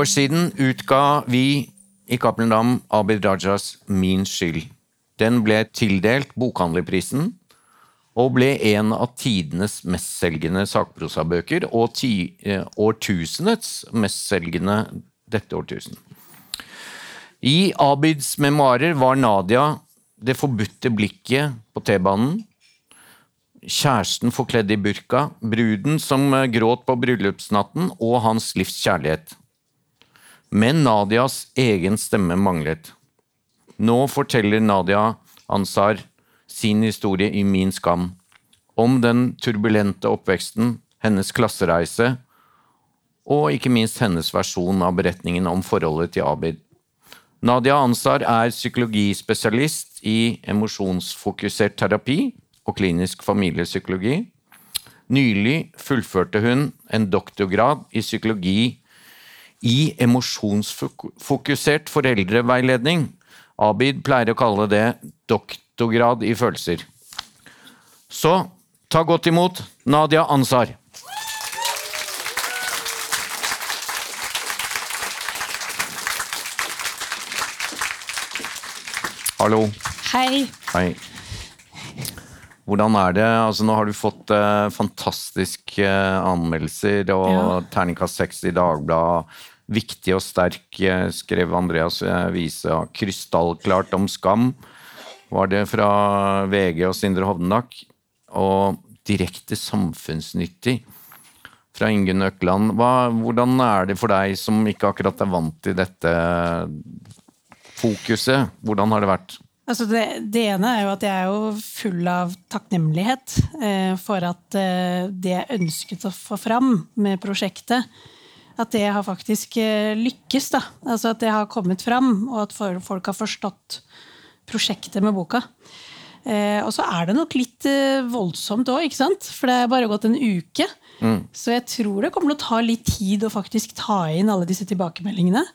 år siden utga vi i Cappelen Dam Abid Rajas Min skyld. Den ble tildelt Bokhandlerprisen og ble en av tidenes mestselgende sakprosabøker og ti, eh, årtusenets mestselgende dette årtusen. I Abids memoarer var Nadia det forbudte blikket på T-banen, kjæresten forkledd i burka, bruden som gråt på bryllupsnatten og hans livs kjærlighet. Men Nadias egen stemme manglet. Nå forteller Nadia Ansar sin historie i Min skam. Om den turbulente oppveksten, hennes klassereise og ikke minst hennes versjon av beretningen om forholdet til Abid. Nadia Ansar er psykologispesialist i emosjonsfokusert terapi og klinisk familiepsykologi. Nylig fullførte hun en doktorgrad i psykologi i emosjonsfokusert foreldreveiledning. Abid pleier å kalle det doktorgrad i følelser. Så ta godt imot Nadia Ansar. Hallo. Hei. Hei. Hvordan er det? Altså, nå har du fått eh, fantastiske eh, anmeldelser og Ja. terningkast seks i Dagbladet. Viktig og sterk, eh, skrev Andreas eh, Wiese. Krystallklart om skam var det fra VG og Sindre Hovdenak. Og direkte samfunnsnyttig fra Ingunn Økland. Hvordan er det for deg som ikke akkurat er vant til dette fokuset? Hvordan har det vært? Altså det, det ene er jo at jeg er jo full av takknemlighet eh, for at eh, det jeg ønsket å få fram med prosjektet, at det har faktisk eh, lykkes. da. Altså at det har kommet fram, og at folk har forstått prosjektet med boka. Eh, og så er det nok litt eh, voldsomt òg, ikke sant? For det er bare gått en uke. Så jeg tror det kommer til å ta litt tid å faktisk ta inn alle disse tilbakemeldingene.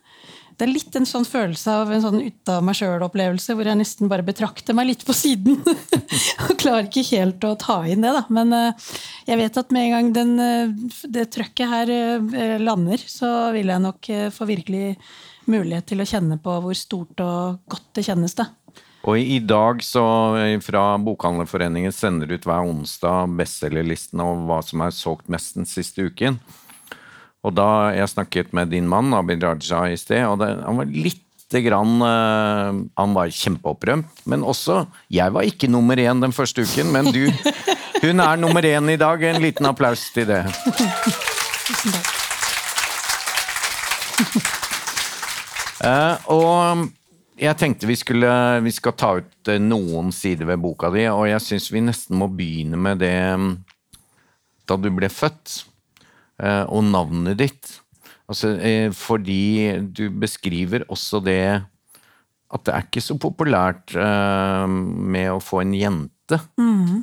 Det er litt en sånn følelse av en sånn ut av meg sjøl-opplevelse, hvor jeg nesten bare betrakter meg litt på siden. og klarer ikke helt å ta inn det, da. Men eh, jeg vet at med en gang den, eh, det trøkket her eh, lander, så vil jeg nok få virkelig mulighet til å kjenne på hvor stort og godt det kjennes, da. Og i dag så fra Bokhandlerforeningen sender ut hver onsdag bestselgerlisten og hva som er solgt mest den siste uken. Og da jeg snakket med din mann, Abid Raja, i sted, og det, han var lite grann eh, Han var kjempeopprømt, men også Jeg var ikke nummer én den første uken, men du Hun er nummer én i dag. En liten applaus til det. Tusen takk. Eh, og jeg tenkte vi, skulle, vi skal ta ut eh, noen sider ved boka di, og jeg syns vi nesten må begynne med det da du ble født, og navnet ditt. Altså, eh, fordi du beskriver også det at det er ikke så populært eh, med å få en jente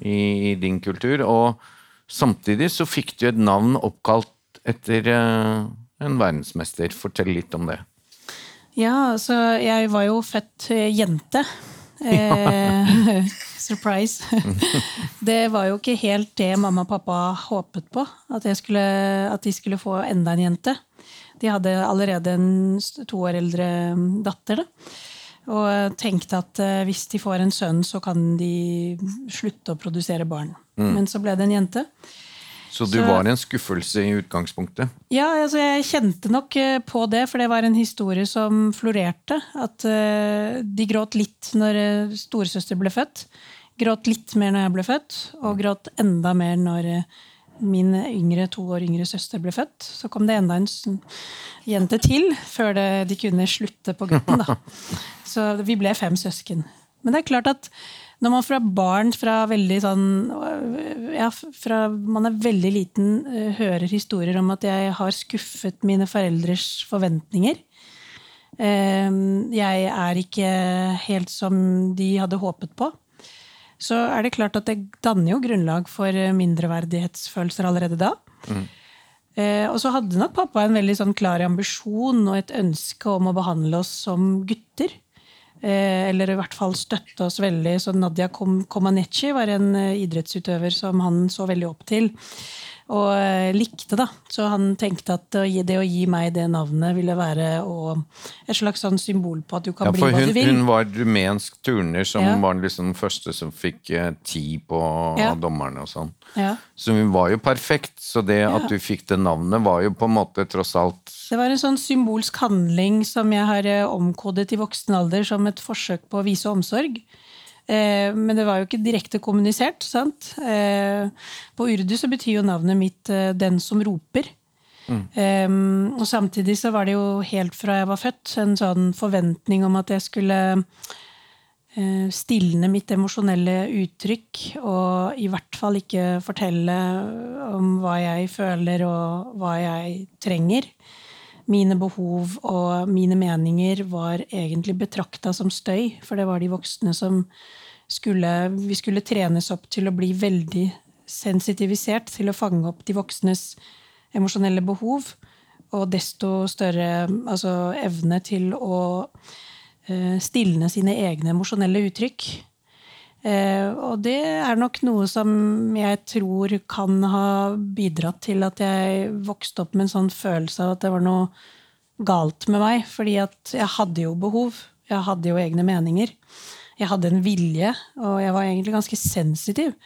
i, i din kultur. Og samtidig så fikk du et navn oppkalt etter eh, en verdensmester. Fortell litt om det. Ja, altså, jeg var jo født eh, jente. Eh, surprise. det var jo ikke helt det mamma og pappa håpet på. At, jeg skulle, at de skulle få enda en jente. De hadde allerede en to år eldre mm, datter. Da. Og tenkte at eh, hvis de får en sønn, så kan de slutte å produsere barn. Men så ble det en jente. Så du Så- var en skuffelse i utgangspunktet? Ja, altså jeg kjente nok eh, på det, for det var en historie som florerte. At eh, de gråt litt når eh, storesøster ble født. Gråt litt mer når jeg ble født, og gråt enda mer når min yngre, to år yngre søster ble født. Så kom det enda en jente til før det, de kunne slutte på gutten. Da. Så vi ble fem søsken. Men det er klart at når man fra barn fra veldig sånn ja, fra man er veldig liten, eh, hører historier om at jeg har skuffet mine foreldres forventninger. Eh, Jeg er ikke helt som de hadde håpet på. Så er det klart at det danner jo grunnlag for mindreverdighetsfølelser allerede da. Eh, Og så hadde nok pappa en veldig sånn klar ambisjon og et ønske om å behandle oss som gutter. Eh, eller i hvert fall støtte oss veldig. Så Nadia Kom Comaneci var en eh, idrettsutøver som han så veldig opp til. Og eh, likte, da. Så han tenkte at det å gi, meg det navnet ville være et slags sånn symbol på at du kan Ja, bli hva hun, du vil. hun var rumensk turner som Ja. var liksom den første som fikk eh, ti på Ja. dommerne og sånn. Ja. Så hun var jo perfekt, så det at du fikk det navnet var jo på en måte tross alt Det var en sånn symbolsk handling som jeg har eh, omkodet i voksen alder som et forsøk på å vise omsorg. Eh, men det var jo ikke direkte kommunisert. sant? Eh, på urdu så betyr jo navnet mitt eh, 'den som roper'. Mm. og samtidig så var det jo helt fra jeg var født en sånn forventning om at jeg skulle stilne mitt emosjonelle uttrykk, og i hvert fall ikke fortelle om hva jeg føler og hva jeg trenger. Mine behov og mine meninger var egentlig betrakta som støy, for det var de voksne som skulle Vi skulle trenes opp til å bli veldig sensitivisert til å fange opp de voksnes emosjonelle behov. Og desto større altså, evne til å eh, stilne sine egne emosjonelle uttrykk. Eh, og det er nok noe som jeg tror kan ha bidratt til at jeg vokste opp med en sånn følelse av at det var noe galt med meg. Fordi at jeg hadde jo behov. Jeg hadde jo egne meninger. Jeg hadde en vilje, og jeg var egentlig ganske sensitiv.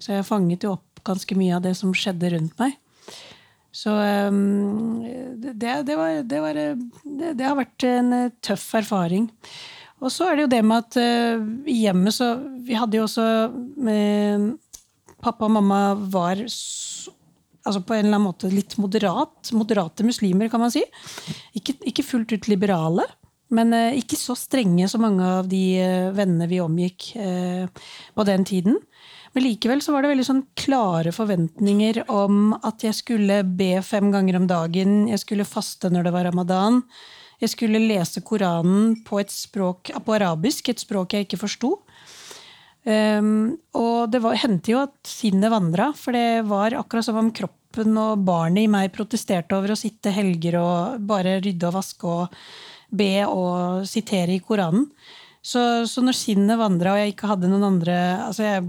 Så jeg fanget jo opp ganske mye av det som skjedde rundt meg. Så um, det, det, var, det, var, det, har vært en eh, tøff erfaring. Og så er det jo det med at uh, i hjemmet så Vi hadde jo også med, Pappa og mamma var altså på en eller annen måte litt moderat. Moderate muslimer, kan man si. Ikke, ikke fullt ut liberale. Men eh, ikke så strenge som mange av de eh, vennene vi omgikk eh, på den tiden. Men likevel så var det veldig sånn klare forventninger om at jeg skulle be fem ganger om dagen, jeg skulle faste når det var ramadan, jeg skulle lese Koranen på et språk, på arabisk, et språk jeg ikke forsto. Um, og det hendte jo at sinnet vandra, for det var akkurat som om kroppen og barnet i meg protesterte over å sitte helger og bare rydde og vaske og be og sitere i Koranen. Så, så når sinnet vandra og jeg ikke hadde noen andre altså Jeg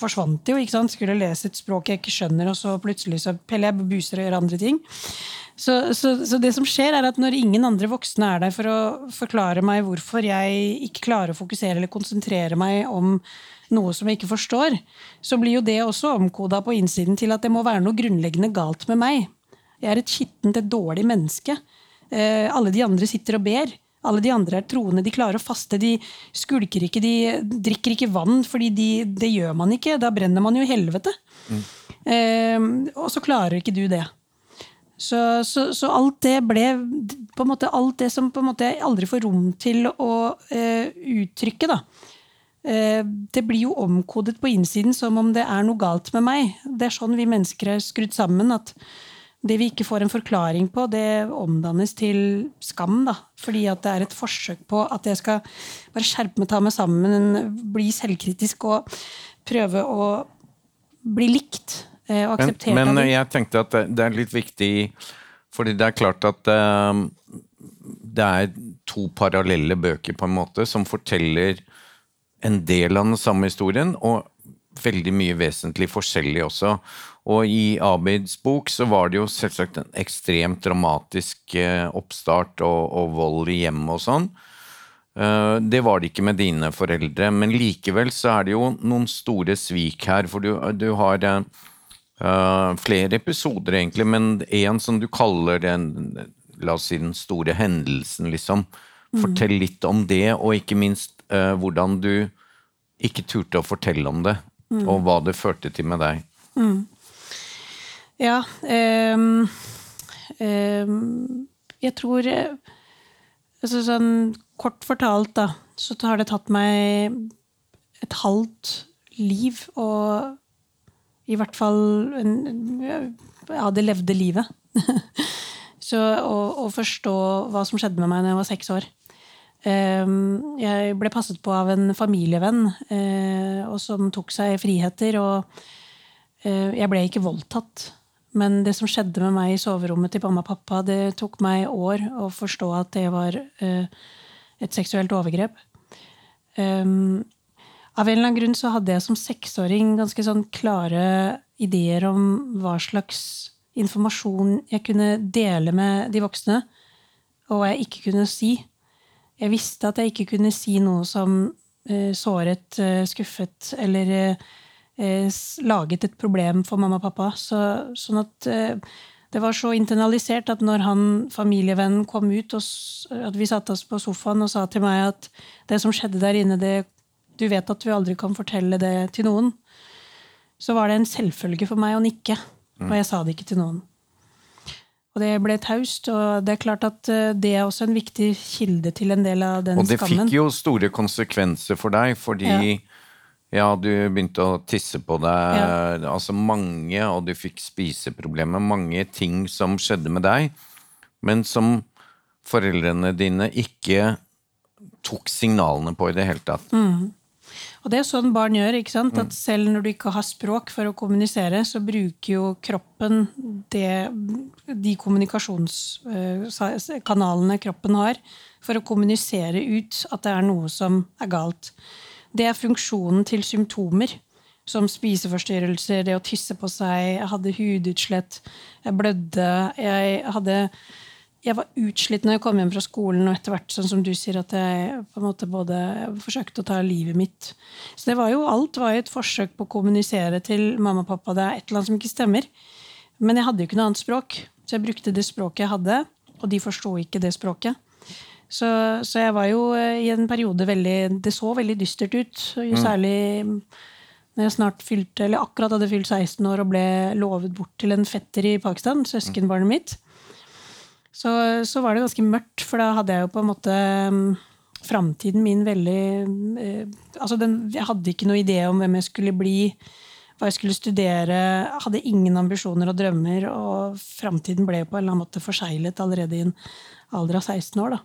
forsvant jo, ikke sant? skulle lese et språk jeg ikke skjønner, og så plutselig så peller jeg buser og gjør andre ting. Så, så, så det som skjer er at når ingen andre voksne er der for å forklare meg hvorfor jeg ikke klarer å fokusere eller konsentrere meg om noe som jeg ikke forstår, så blir jo det også omkoda på innsiden til at det må være noe grunnleggende galt med meg. Jeg er et skittent, et dårlig menneske. Eh, alle de andre sitter og ber. Alle de andre er troende, de klarer å faste, de skulker ikke, de drikker ikke vann, fordi de, det gjør man ikke. Da brenner man jo i helvete. Eh, og så klarer ikke du det. Så, så, så alt det ble på en måte Alt det som på en måte jeg aldri får rom til å eh, uttrykke, da. Eh, det blir jo omkodet på innsiden som om det er noe galt med meg. Det er sånn vi mennesker er skrudd sammen. at det vi ikke får en forklaring på, det omdannes til skam. da. Fordi at det er et forsøk på at jeg skal bare skjerpe meg, ta meg sammen, bli selvkritisk og prøve å bli likt eh, og akseptert men men jeg tenkte at det, det er litt viktig Fordi det er klart at eh, det er to parallelle bøker på en måte som forteller en del av den samme historien, og veldig mye vesentlig forskjellig også. Og i Abids bok så var det jo selvsagt en ekstremt dramatisk eh, oppstart og, og vold i hjemmet og sånn. Eh, Det var det ikke med dine foreldre, men likevel så er det jo noen store svik her. For du, du har eh, flere episoder, egentlig, men en som du kaller den, la oss si den store hendelsen, liksom. Fortell litt om det, og ikke minst uh, hvordan du ikke turte å fortelle om det, og hva det førte til med deg. Ja. Um, um, jeg tror altså sånn, Kort fortalt, da, så har det tatt meg et halvt liv og i hvert fall en, Ja, det levde livet. så å forstå hva som skjedde med meg da jeg var seks år. Um, Jeg ble passet på av en familievenn uh, og som tok seg friheter. og uh, Jeg ble ikke voldtatt, men det som skjedde med meg i soverommet til mamma og pappa, det tok meg år å forstå at det var uh, et seksuelt overgrep. Um, av en eller annen grunn så hadde jeg som seksåring ganske sånn klare ideer om hva slags informasjon jeg kunne dele med de voksne, og jeg ikke kunne si. Jeg visste at jeg ikke kunne si noe som uh, såret, uh, skuffet eller eh laget et problem for mamma og pappa. Så, sånn at eh, det var så internalisert at når han familievennen kom ut, og at vi satte oss på sofaen og sa til meg at det som skjedde der inne, det, du vet at vi aldri kan fortelle det til noen, så var det en selvfølge for meg å nikke. Og jeg sa det ikke til noen. Og det ble taust. Og det er klart at eh, det er også en viktig kilde til en del av den skammen. Og det skammen. fikk jo store konsekvenser for deg, fordi ja. Ja du begynte å tisse på deg. Ja. Altså mange, og du fikk spiseproblemer. Mange ting som skjedde med deg, men som foreldrene dine ikke tok signalene på i det hele tatt. Mm. Og det er sånn barn gjør. ikke sant? At selv når du ikke har språk for å kommunisere, så bruker jo kroppen det, de kommunikasjonskanalene kroppen har, for å kommunisere ut at det er noe som er galt. Det er funksjonen til symptomer. Som spiseforstyrrelser, det å tisse på seg, jeg hadde hudutslett, jeg blødde, jeg hadde jeg var utslitt når jeg kom hjem fra skolen, og etter hvert, sånn som du sier, at jeg på en måte både forsøkte å ta livet mitt. Så det var jo, alt var jo et forsøk på å kommunisere til mamma og pappa. Det er et eller annet som ikke stemmer. Men jeg hadde jo ikke noe annet språk, så jeg brukte det språket jeg hadde, og de forsto ikke det språket. Så, så, jeg var jo eh, i en periode veldig Det så veldig dystert ut. Jo mm. særlig når jeg snart fylte, eller akkurat hadde fylt 16 år og ble lovet bort til en fetter i Pakistan, søskenbarnet mitt så, så, var det ganske mørkt, for da hadde jeg jo på en måte framtiden min veldig eh, altså den, Jeg hadde ikke noe idé om hvem jeg skulle bli, hva jeg skulle studere. Hadde ingen ambisjoner og drømmer, og framtiden ble på en eller annen måte forseglet allerede i en alder av 16 år. Da.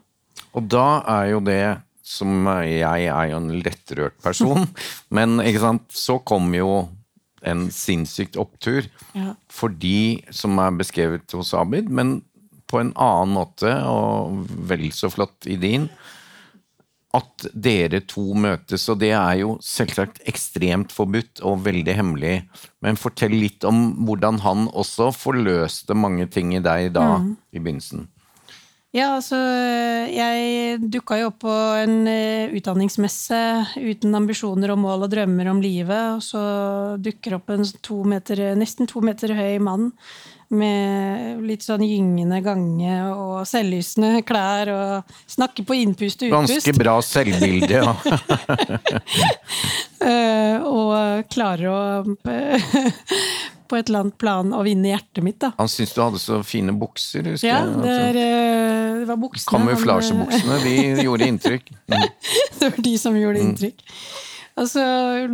Og da er jo det som Jeg er jo en lettrørt person, men ikke sant, så kom jo en sinnssykt opptur ja. for de som er beskrevet hos Abid, men på en annen måte, og vel så flott i din, at dere to møtes. Og det er jo selvsagt ekstremt forbudt og veldig hemmelig. Men fortell litt om hvordan han også forløste mange ting i deg da, mm. i begynnelsen. Ja, altså Jeg dukka jo opp på en uh, utdanningsmesse uten ambisjoner og mål og drømmer om livet. Og så dukker opp en to meter, nesten to meter høy mann med litt sånn gyngende gange og selvlysende klær og snakker på innpust og utpust. Ganske bra selvbilde, ja. uh, og klarer å på et eller annet plan å vinne hjertet mitt. da. Han syntes du hadde så fine bukser, husker ja, jeg. Ja, det, uh, det var buksene. Kamuflasjebuksene, de gjorde inntrykk. Mm. det var de som gjorde mm. inntrykk. Altså,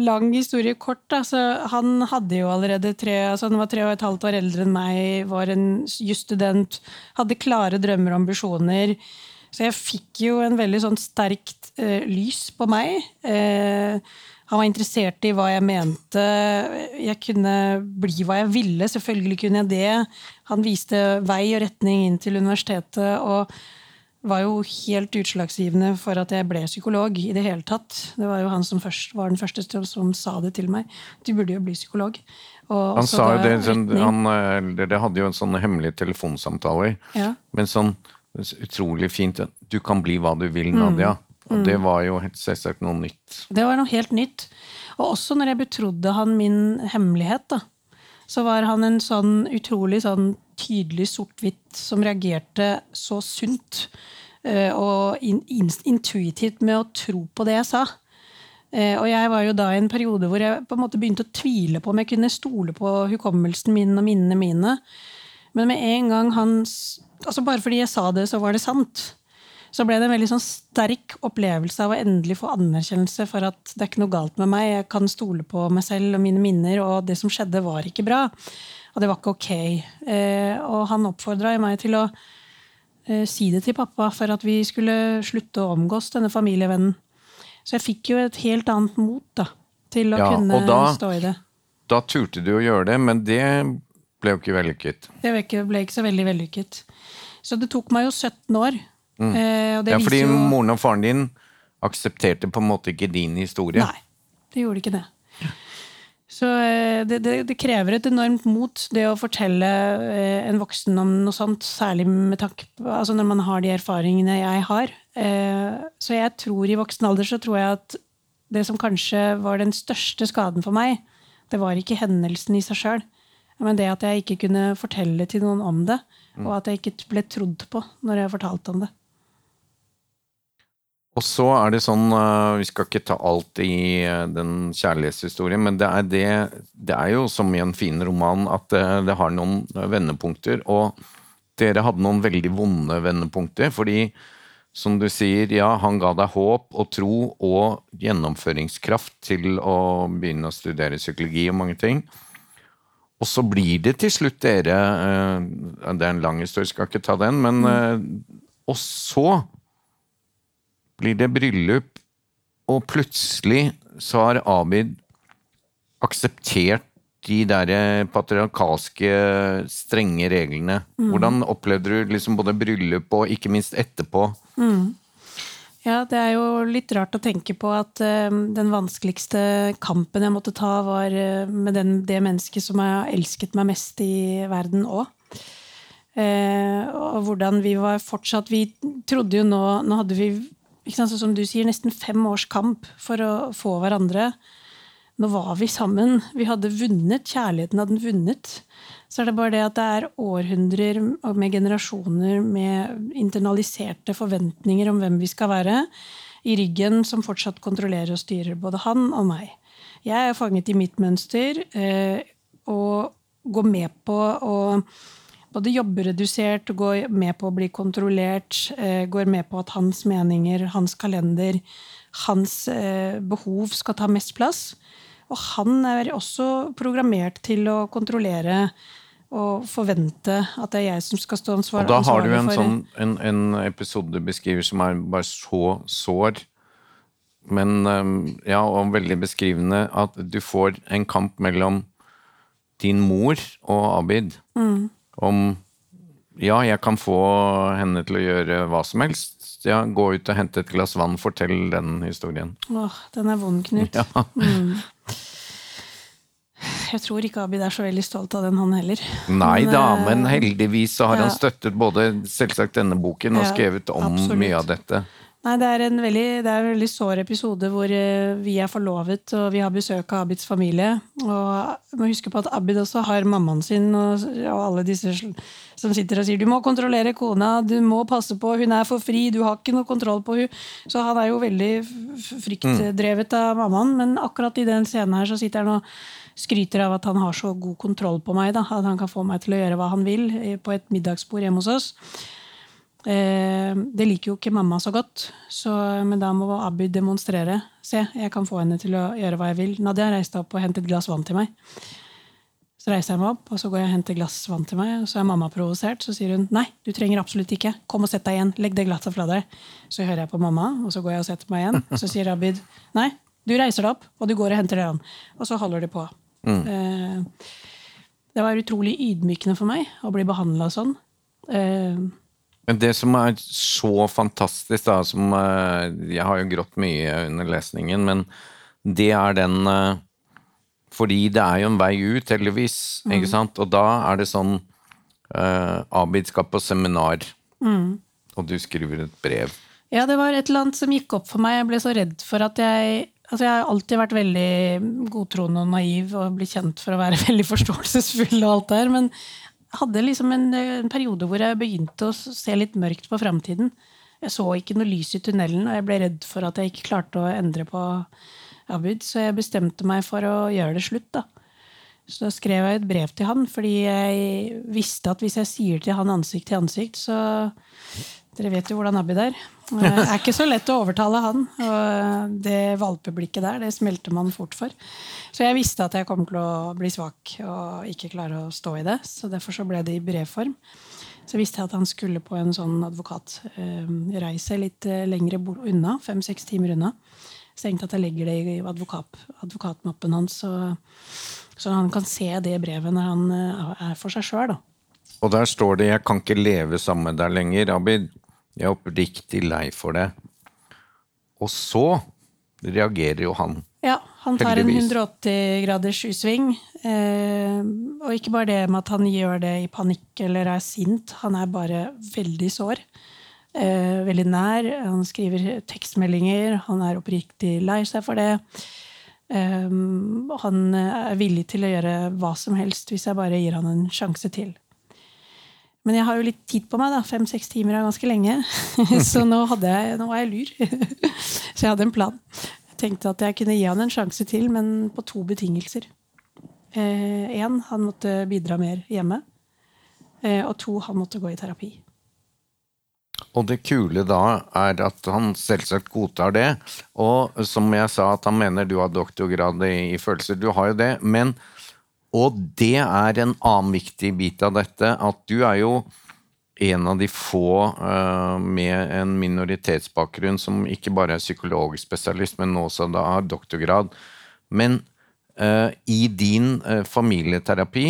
Lang historie kort. Altså, han hadde jo allerede tre altså Han var tre og et halvt år eldre enn meg, var en jusstudent, hadde klare drømmer og ambisjoner. Så jeg fikk jo en veldig sånn sterkt eh, lys på meg. Eh, han var interessert i hva jeg mente. Jeg kunne bli hva jeg ville. Selvfølgelig kunne jeg det. Han viste vei og retning inn til universitetet. og var jo helt utslagsgivende for at jeg ble psykolog i det hele tatt. Det var jo han som først, var den første som sa det til meg. Du burde jo bli psykolog. Og han sa jo det, sånn, han, Dere hadde jo en sånn hemmelig telefonsamtaler. Ja. Men sånn utrolig fint Du kan bli hva du vil. Nadia. Mm. Og det var jo selvsagt noe nytt. Det var noe helt nytt. Og også når jeg betrodde han min hemmelighet, da, så var han en sånn utrolig sånn tydelig sort-hvitt som reagerte så sunt eh, og intuitivt med å tro på det jeg sa. Eh, og jeg var jo da i en periode hvor jeg på en måte begynte å tvile på om jeg kunne stole på hukommelsen min og minnene mine. Men med en gang han altså Bare fordi jeg sa det, så var det sant. Så ble det en veldig sånn sterk opplevelse av å endelig få anerkjennelse for at det er ikke noe galt med meg. Jeg kan stole på meg selv og mine minner, og det som skjedde, var ikke bra. Og det var ikke ok. Eh, og han oppfordra meg til å eh, si det til pappa for at vi skulle slutte å omgås denne familievennen. Så jeg fikk jo et helt annet mot da, til å ja, kunne da, stå i det. Da turte du å gjøre det, men det ble jo ikke vellykket. Det ble ikke, ble ikke så veldig vellykket. Så det tok meg jo 17 år. Mm. Eh, ja, fordi jo... moren og faren din aksepterte på en måte ikke din historie. Nei, det gjorde ikke det. Så eh, det, det, det, krever et enormt mot, det å fortelle eh, en voksen om noe sånt. Særlig med tanke på altså når man har de erfaringene jeg har. Så jeg tror i voksen alder så tror jeg at det som kanskje var den største skaden for meg, det var ikke hendelsen i seg sjøl, men det at jeg ikke kunne fortelle til noen om det. Og at jeg ikke ble trodd på når jeg fortalte om det. Og så er det sånn, uh, vi skal ikke ta alt i uh, den kjærlighetshistorien, men det er, det, det er jo som i en fin roman at det, det, har noen vendepunkter. Og dere hadde noen veldig vonde vendepunkter, fordi som du sier, ja, han ga deg håp og tro og gjennomføringskraft til å begynne å studere psykologi og mange ting. Og så blir det til slutt dere Det er en lang historie, skal ikke ta den, men Og så blir det bryllup, og plutselig så har Abid akseptert de der patriarkalske, strenge reglene. Mm. Hvordan opplevde du liksom både bryllup og ikke minst etterpå? Mm. Ja, det er jo litt rart å tenke på at uh, den vanskeligste kampen jeg måtte ta, var uh, med den, det mennesket som har elsket meg mest i verden òg. Uh, eh, og hvordan vi var fortsatt Vi trodde jo nå Nå hadde vi sant, som du sier, nesten fem års kamp for å få hverandre. Nå var vi sammen. Vi hadde vunnet. Kjærligheten hadde vunnet. Så er det bare det at det er århundrer med generasjoner med internaliserte forventninger om hvem vi skal være, i ryggen som fortsatt kontrollerer og styrer både han og meg. Jeg er fanget i mitt mønster eh, og går med på å både jobber redusert, går med på å bli kontrollert, eh, går med på at hans meninger, hans kalender, hans eh, behov skal ta mest plass. Og han er også programmert til å kontrollere og forvente at det er jeg som skal stå ansvarlig for Og da har du en, sånn, en, en episode du beskriver som er bare så sår, men eh, ja, og veldig beskrivende, at du får en kamp mellom din mor og Abid. Mm om ja, jeg kan få henne til å gjøre hva som helst. Ja, gå ut og hente et glass vann, fortell den historien. Åh, den er vond, Knut. Ja. Mm. Jeg tror ikke Abid er så veldig stolt av den, han heller. Nei da, eh, men heldigvis så har ja. han støttet både selvsagt denne boken og skrevet om absolutt. mye av dette. Nei, det er veldig, det er en veldig sår episode hvor eh, vi er forlovet og vi har besøk av Abids familie. Og må huske på at Abid også har mammaen sin og, og, alle disse som sitter og sier du må kontrollere kona, du må passe på, hun er for fri, du har ikke noe kontroll på hun. Så han er jo veldig fryktdrevet av mammaen, men akkurat i den scenen her så sitter han og skryter av at han har så god kontroll på meg. Da, at han kan få meg til å gjøre hva han vil på et middagsbord hjemme hos oss. Eh, det liker jo ikke mamma så godt, så, men da må Abid demonstrere. Se, jeg kan få henne til å gjøre hva jeg vil. Nadia reiste opp og hentet et glass vann til meg. Så reiser jeg meg opp, og så går jeg og henter glass vann til meg. Og så er mamma provosert. Så sier hun nei, du trenger absolutt ikke. Kom og sett deg igjen. Legg det glasset fra deg. Så hører jeg på mamma, og så går jeg og setter meg igjen. Så sier Abid nei, du reiser deg opp, og du går og henter det vann. Og så holder de på. Mm. Eh, det var utrolig ydmykende for meg å bli behandla sånn. Eh, men det som er så fantastisk, da, som eh, Jeg har jo grått mye under lesningen, men det er den eh, Fordi det er jo en vei ut, heldigvis, mm. ikke sant? Og da er det sånn uh, Abid skal på seminar, mm. og du skriver et brev. Ja, det var et eller annet som gikk opp for meg. Jeg ble så redd for at jeg Altså, jeg har alltid vært veldig godtroende og naiv og blitt kjent for å være veldig forståelsesfull. og alt der, Men hadde liksom en, en, periode hvor jeg begynte å se litt mørkt på framtiden. Jeg så ikke noe lys i tunnelen, og jeg ble redd for at jeg ikke klarte å endre på Abid, så jeg bestemte meg for å gjøre det slutt. da. Så da skrev jeg et brev til han, fordi jeg visste at hvis jeg sier til han ansikt til ansikt, så Dere vet jo hvordan Abid er. Det er ikke så lett å overtale han. Og det valpeblikket der, det smelter man fort for. Så jeg visste at jeg kom til å bli svak og ikke klare å stå i det. Så derfor så ble det i brevform. Så visste jeg at han skulle på en sånn advokatreise litt eh, lengre unna. Fem-seks timer unna. Så jeg tenkte at jeg legger det i advokat, advokatmappen hans, så, så, han kan se det brevet når han eh, er for seg sjøl. Og der står det 'Jeg kan ikke leve sammen med deg lenger', Abid. Jeg er oppriktig lei for det. Og så reagerer jo han. Ja, han tar en 180 graders U-sving. Eh, og ikke bare det med at han gjør det i panikk eller er sint, han er bare veldig sår. Eh, veldig nær. Han skriver tekstmeldinger, han er oppriktig lei seg for det. Eh, han er villig til å gjøre hva som helst hvis jeg bare gir han en sjanse til. Men jeg har jo litt tid på meg. da, Fem-seks timer er ganske lenge. Så nå, jeg, nå var jeg lur. Så jeg hadde en plan. Jeg tenkte at jeg kunne gi han en sjanse til, men på to betingelser. Én, han måtte bidra mer hjemme. Eh, og to, han måtte gå i terapi. Og det kule da er at han selvsagt godtar det. Og som jeg sa, at han mener du har doktorgrad i følelser. Du har jo det. Men Og det er en annen viktig bit av dette, at du er jo en av de få uh, med en minoritetsbakgrunn som ikke bare er psykologspesialist, men også da har doktorgrad. Men uh, i din uh, familieterapi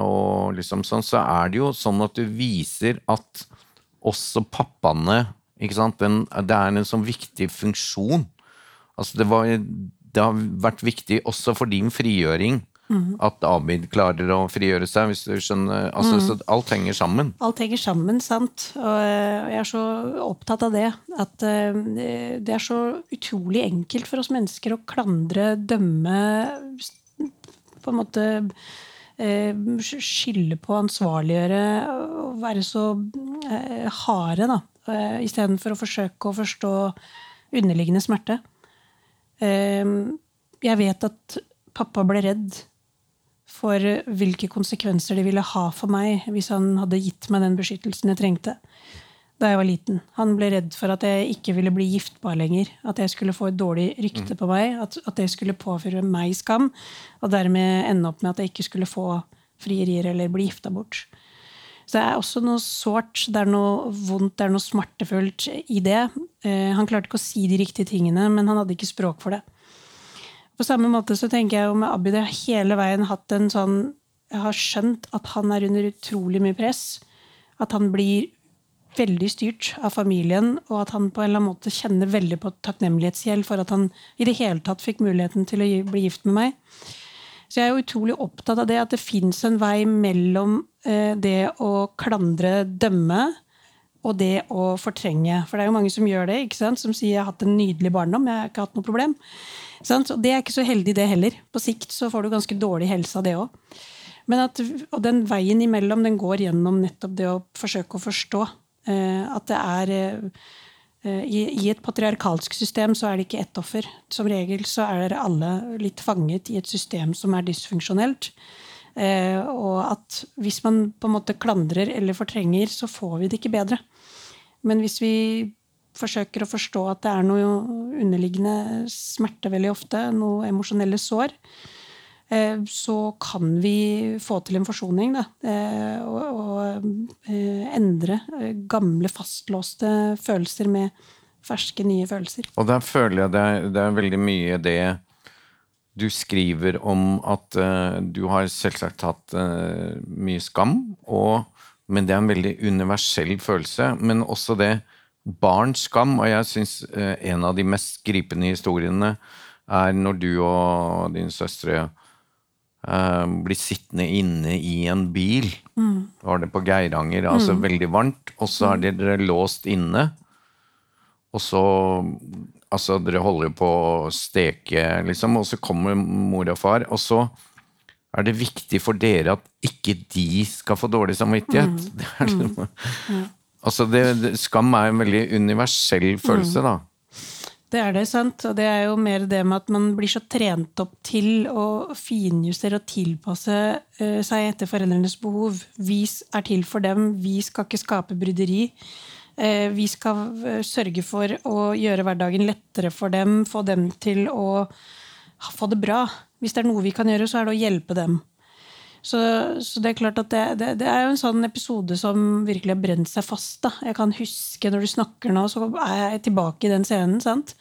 og liksom sånn, så er det jo sånn at du viser at også pappaene ikke sant? Den, Det er en sånn viktig funksjon. Altså det, var, det har vært viktig også for din frigjøring at Abid klarer å frigjøre seg, hvis du skjønner. Altså, Så alt henger sammen. Alt henger sammen, sant. Og eh, jeg er så opptatt av det. At eh, det er så utrolig enkelt for oss mennesker å klandre, dømme På en måte eh, skylde på, ansvarliggjøre og være så harde, da. Istedenfor å forsøke å forstå underliggende smerte. Jeg vet at pappa ble redd for hvilke konsekvenser det ville ha for meg hvis han hadde gitt meg den beskyttelsen jeg trengte da jeg var liten. Han ble redd for at jeg ikke ville bli giftbar lenger. At jeg skulle få et dårlig rykte på meg. At, at det skulle påføre meg skam. Og dermed ende opp med at jeg ikke skulle få frierier eller bli gifta bort. Så det er også noe sårt, det er noe vondt, det er noe smertefullt i det. Eh, han klarte ikke å si de riktige tingene, men han hadde ikke språk for det. På samme måte så tenker jeg jo med Abid jeg har hele veien hatt en sånn Jeg har skjønt at han er under utrolig mye press. At han blir veldig styrt av familien, og at han på en eller annen måte kjenner veldig på takknemlighetsgjeld for at han i det hele tatt fikk muligheten til å bli gift med meg. Så jeg er jo utrolig opptatt av det, at det fins en vei mellom eh, det å klandre, dømme, og det å fortrenge. For det er jo mange som gjør det, ikke sant? som sier 'jeg har hatt en nydelig barndom', jeg har ikke hatt noe problem. Og det er ikke så heldig, det heller. På sikt så får du ganske dårlig helse av det òg. Men og den veien imellom den går gjennom nettopp det å forsøke å forstå eh, at det er eh, i, I et patriarkalsk system så er det ikke ett offer. Som regel så er alle litt fanget i et system som er dysfunksjonelt. Eh, og at hvis man på en måte klandrer eller fortrenger, så får vi det ikke bedre. Men hvis vi forsøker å forstå at det er noe underliggende smerte veldig ofte, noe emosjonelle sår, eh, så kan vi få til en forsoning. Da, eh, og, og eh, endre gamle, fastlåste følelser med ferske, nye følelser. Og der føler jeg det er, det er veldig mye det du skriver om at uh, du har selvsagt hatt uh, mye skam, og, men det er en veldig universell følelse. Men også det barns skam, og jeg syns en av de mest gripende historiene er når du og din søstre eh, blir sittende inne i en bil. Var det på Geiranger, altså veldig varmt, og så er dere låst inne. Og så Altså, dere holder jo på å steke, liksom, og så kommer mor og far, og så er det viktig for dere at ikke de skal få dårlig samvittighet. Er liksom, Altså, det, det, skam er en veldig universell følelse, da. Det er det, sant. Og det er jo mer det med at man blir så trent opp til å finjustere og tilpasse uh, seg etter foreldrenes behov. Vi er til for dem, vi skal ikke skape bryderi. Uh, vi skal eh, sørge for å gjøre hverdagen lettere for dem, få dem til å få det bra. Hvis det er noe vi kan gjøre, så er det å hjelpe dem. Så, så det er klart at det, det, det er jo en sånn episode som virkelig har brent seg fast. Da. Jeg kan huske når du snakker nå, så er jeg tilbake i den scenen. sant?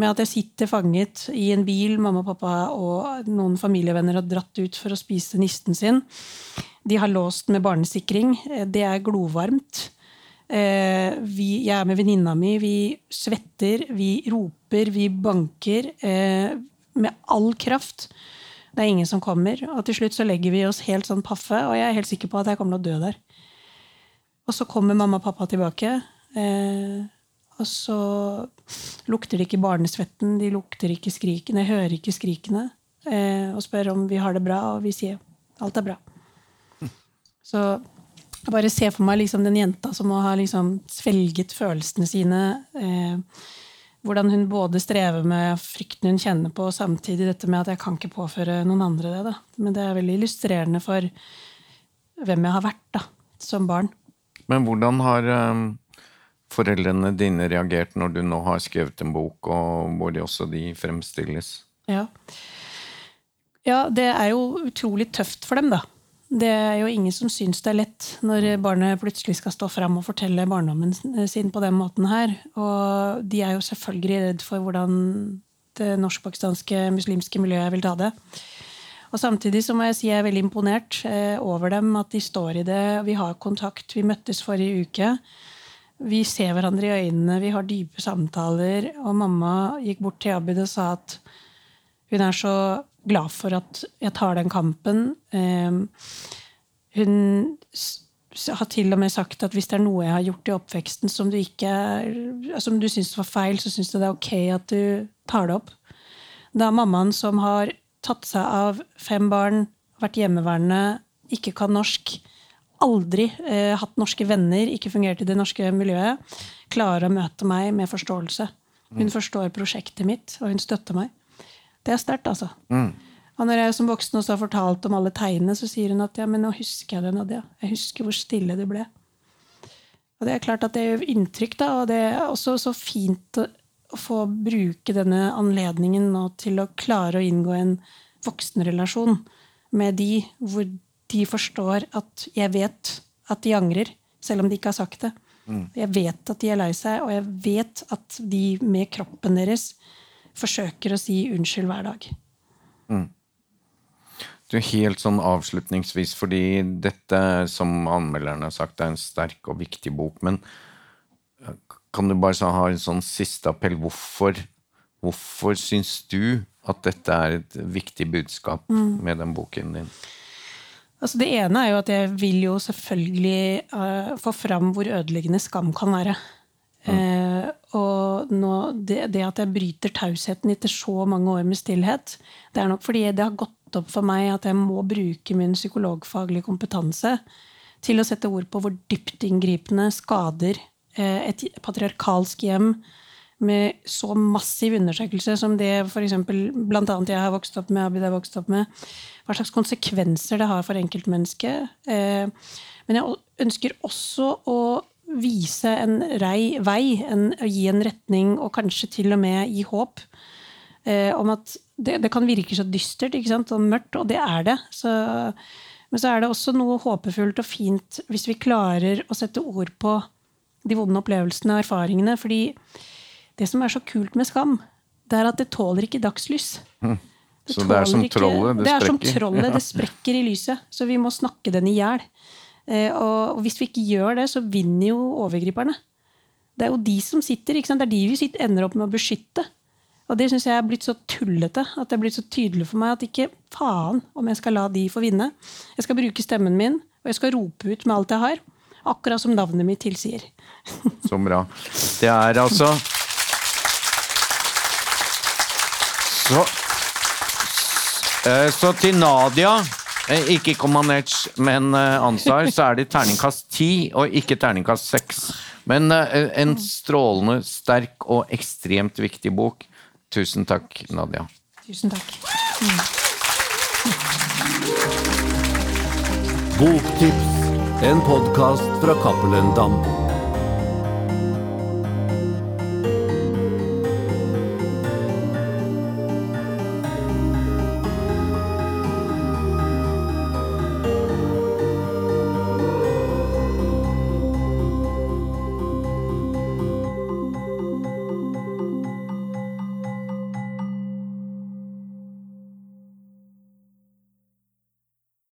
Med at jeg sitter fanget i en bil, mamma og pappa og noen familievenner har dratt ut for å spise nisten sin. De har låst med barnesikring. Det er glovarmt. Eh, vi, jeg er med venninna mi. Vi svetter, vi roper, vi banker. Eh, med all kraft. Det er ingen som kommer. Og til slutt så legger vi oss helt sånn paffe, og jeg er helt sikker på at jeg kommer til å dø der. Og så kommer mamma og pappa tilbake. Eh, og så lukter de ikke barnesvetten, de lukter ikke skrikene, hører ikke skrikene. Eh, og spør om vi har det bra, og vi sier alt er bra. Så jeg bare ser for meg liksom den jenta som må ha liksom svelget følelsene sine. Eh, hvordan hun både strever med frykten hun kjenner på, og samtidig dette med at jeg kan ikke påføre noen andre det. Da. Men det er veldig illustrerende for hvem jeg har vært da, som barn. Men hvordan har um, foreldrene dine reagert når du nå har skrevet en bok, og hvor de også de fremstilles? Ja. ja, det er jo utrolig tøft for dem, da. Det er jo ingen som syns det er lett når barnet plutselig skal stå fram og fortelle barndommen sin på den måten her. Og de er jo selvfølgelig redd for hvordan det norsk-pakistanske muslimske miljøet vil ta det. Og samtidig så må jeg si jeg er veldig imponert eh, over dem, at de står i det. Vi har kontakt. Vi møttes forrige uke. Vi ser hverandre i øynene, vi har dype samtaler. Og mamma gikk bort til Abid og sa at hun er så glad for at jeg tar den kampen. Ehm, hun har til og med sagt at hvis det er noe jeg har gjort i oppveksten som du ikke som du syns var feil, så syns du det er ok at du tar det opp. Er mammaen som har tatt seg av fem barn, vært hjemmeværende, ikke kan norsk, aldri eh, hatt norske venner, ikke fungert i det norske miljøet, klarer å møte meg med forståelse. Hun mm. forstår prosjektet mitt, og hun støtter meg. Det er sterkt, altså. Mm. Og når jeg som voksen også har fortalt om alle tegnene, så sier hun at ja, men nå husker jeg det, Nadia. Jeg husker hvor stille du ble. Og det er klart at det gjør inntrykk, da, og det er også så fint å få bruke denne anledningen nå til å klare å inngå en voksenrelasjon med de hvor de forstår at jeg vet at de angrer, selv om de ikke har sagt det. Mm. Jeg vet at de er lei seg, og jeg vet at de med kroppen deres forsøker å si unnskyld hver dag. Mm. Du, helt sånn avslutningsvis, fordi dette, som anmelderen har sagt, er en sterk og viktig bok. Men eh, kan du bare ha en sånn siste appell? Hvorfor, hvorfor syns du at dette er et viktig budskap mm. med den boken din? Altså det ene er jo at jeg vil jo selvfølgelig uh, få fram hvor ødeleggende skam kan være. Uh, og nå, det, det, at jeg bryter tausheten etter så mange år med stillhet, det er nok fordi det har gått opp for meg at jeg må bruke min psykologfaglige kompetanse til å sette ord på hvor dypt inngripende skader eh, et patriarkalsk hjem med så massiv undersøkelse som det for eksempel, blant annet jeg har vokst opp med, Abid har vokst opp med, hva slags konsekvenser det har for enkeltmennesket. Eh, men jeg ønsker også å vise en rei, vei, en, gi en retning, og kanskje til og med gi håp. Eh, om at det, det, kan virke så dystert og mørkt, og det er det. Så, men så er det også noe håpefullt og fint hvis vi klarer å sette ord på de vonde opplevelsene og erfaringene. fordi det som er så kult med skam, det er at det tåler ikke dagslys. Mm. Så det er som trollet, det, det sprekker? Det er som trollet, det sprekker i lyset. Så vi må snakke den i hjel. Eh, og hvis vi ikke gjør det, så vinner jo overgriperne. Det er jo de som sitter, det er de vi sitter, ender opp med å beskytte. Og det syns jeg er blitt så tullete. At det er blitt så tydelig for meg at ikke faen om jeg skal la de få vinne. Jeg skal bruke stemmen min, og jeg skal rope ut med alt jeg har. Akkurat som navnet mitt tilsier. Så bra. Det er altså Så, eh, så til Nadia ikke Comaneci, men eh, Ansar, så er det terningkast ti og ikke terningkast seks. Men eh, en strålende sterk og ekstremt viktig bok. Tusen takk, Nadia. Tusen takk. Mm. Boktips, en podkast fra Cappelen Dam.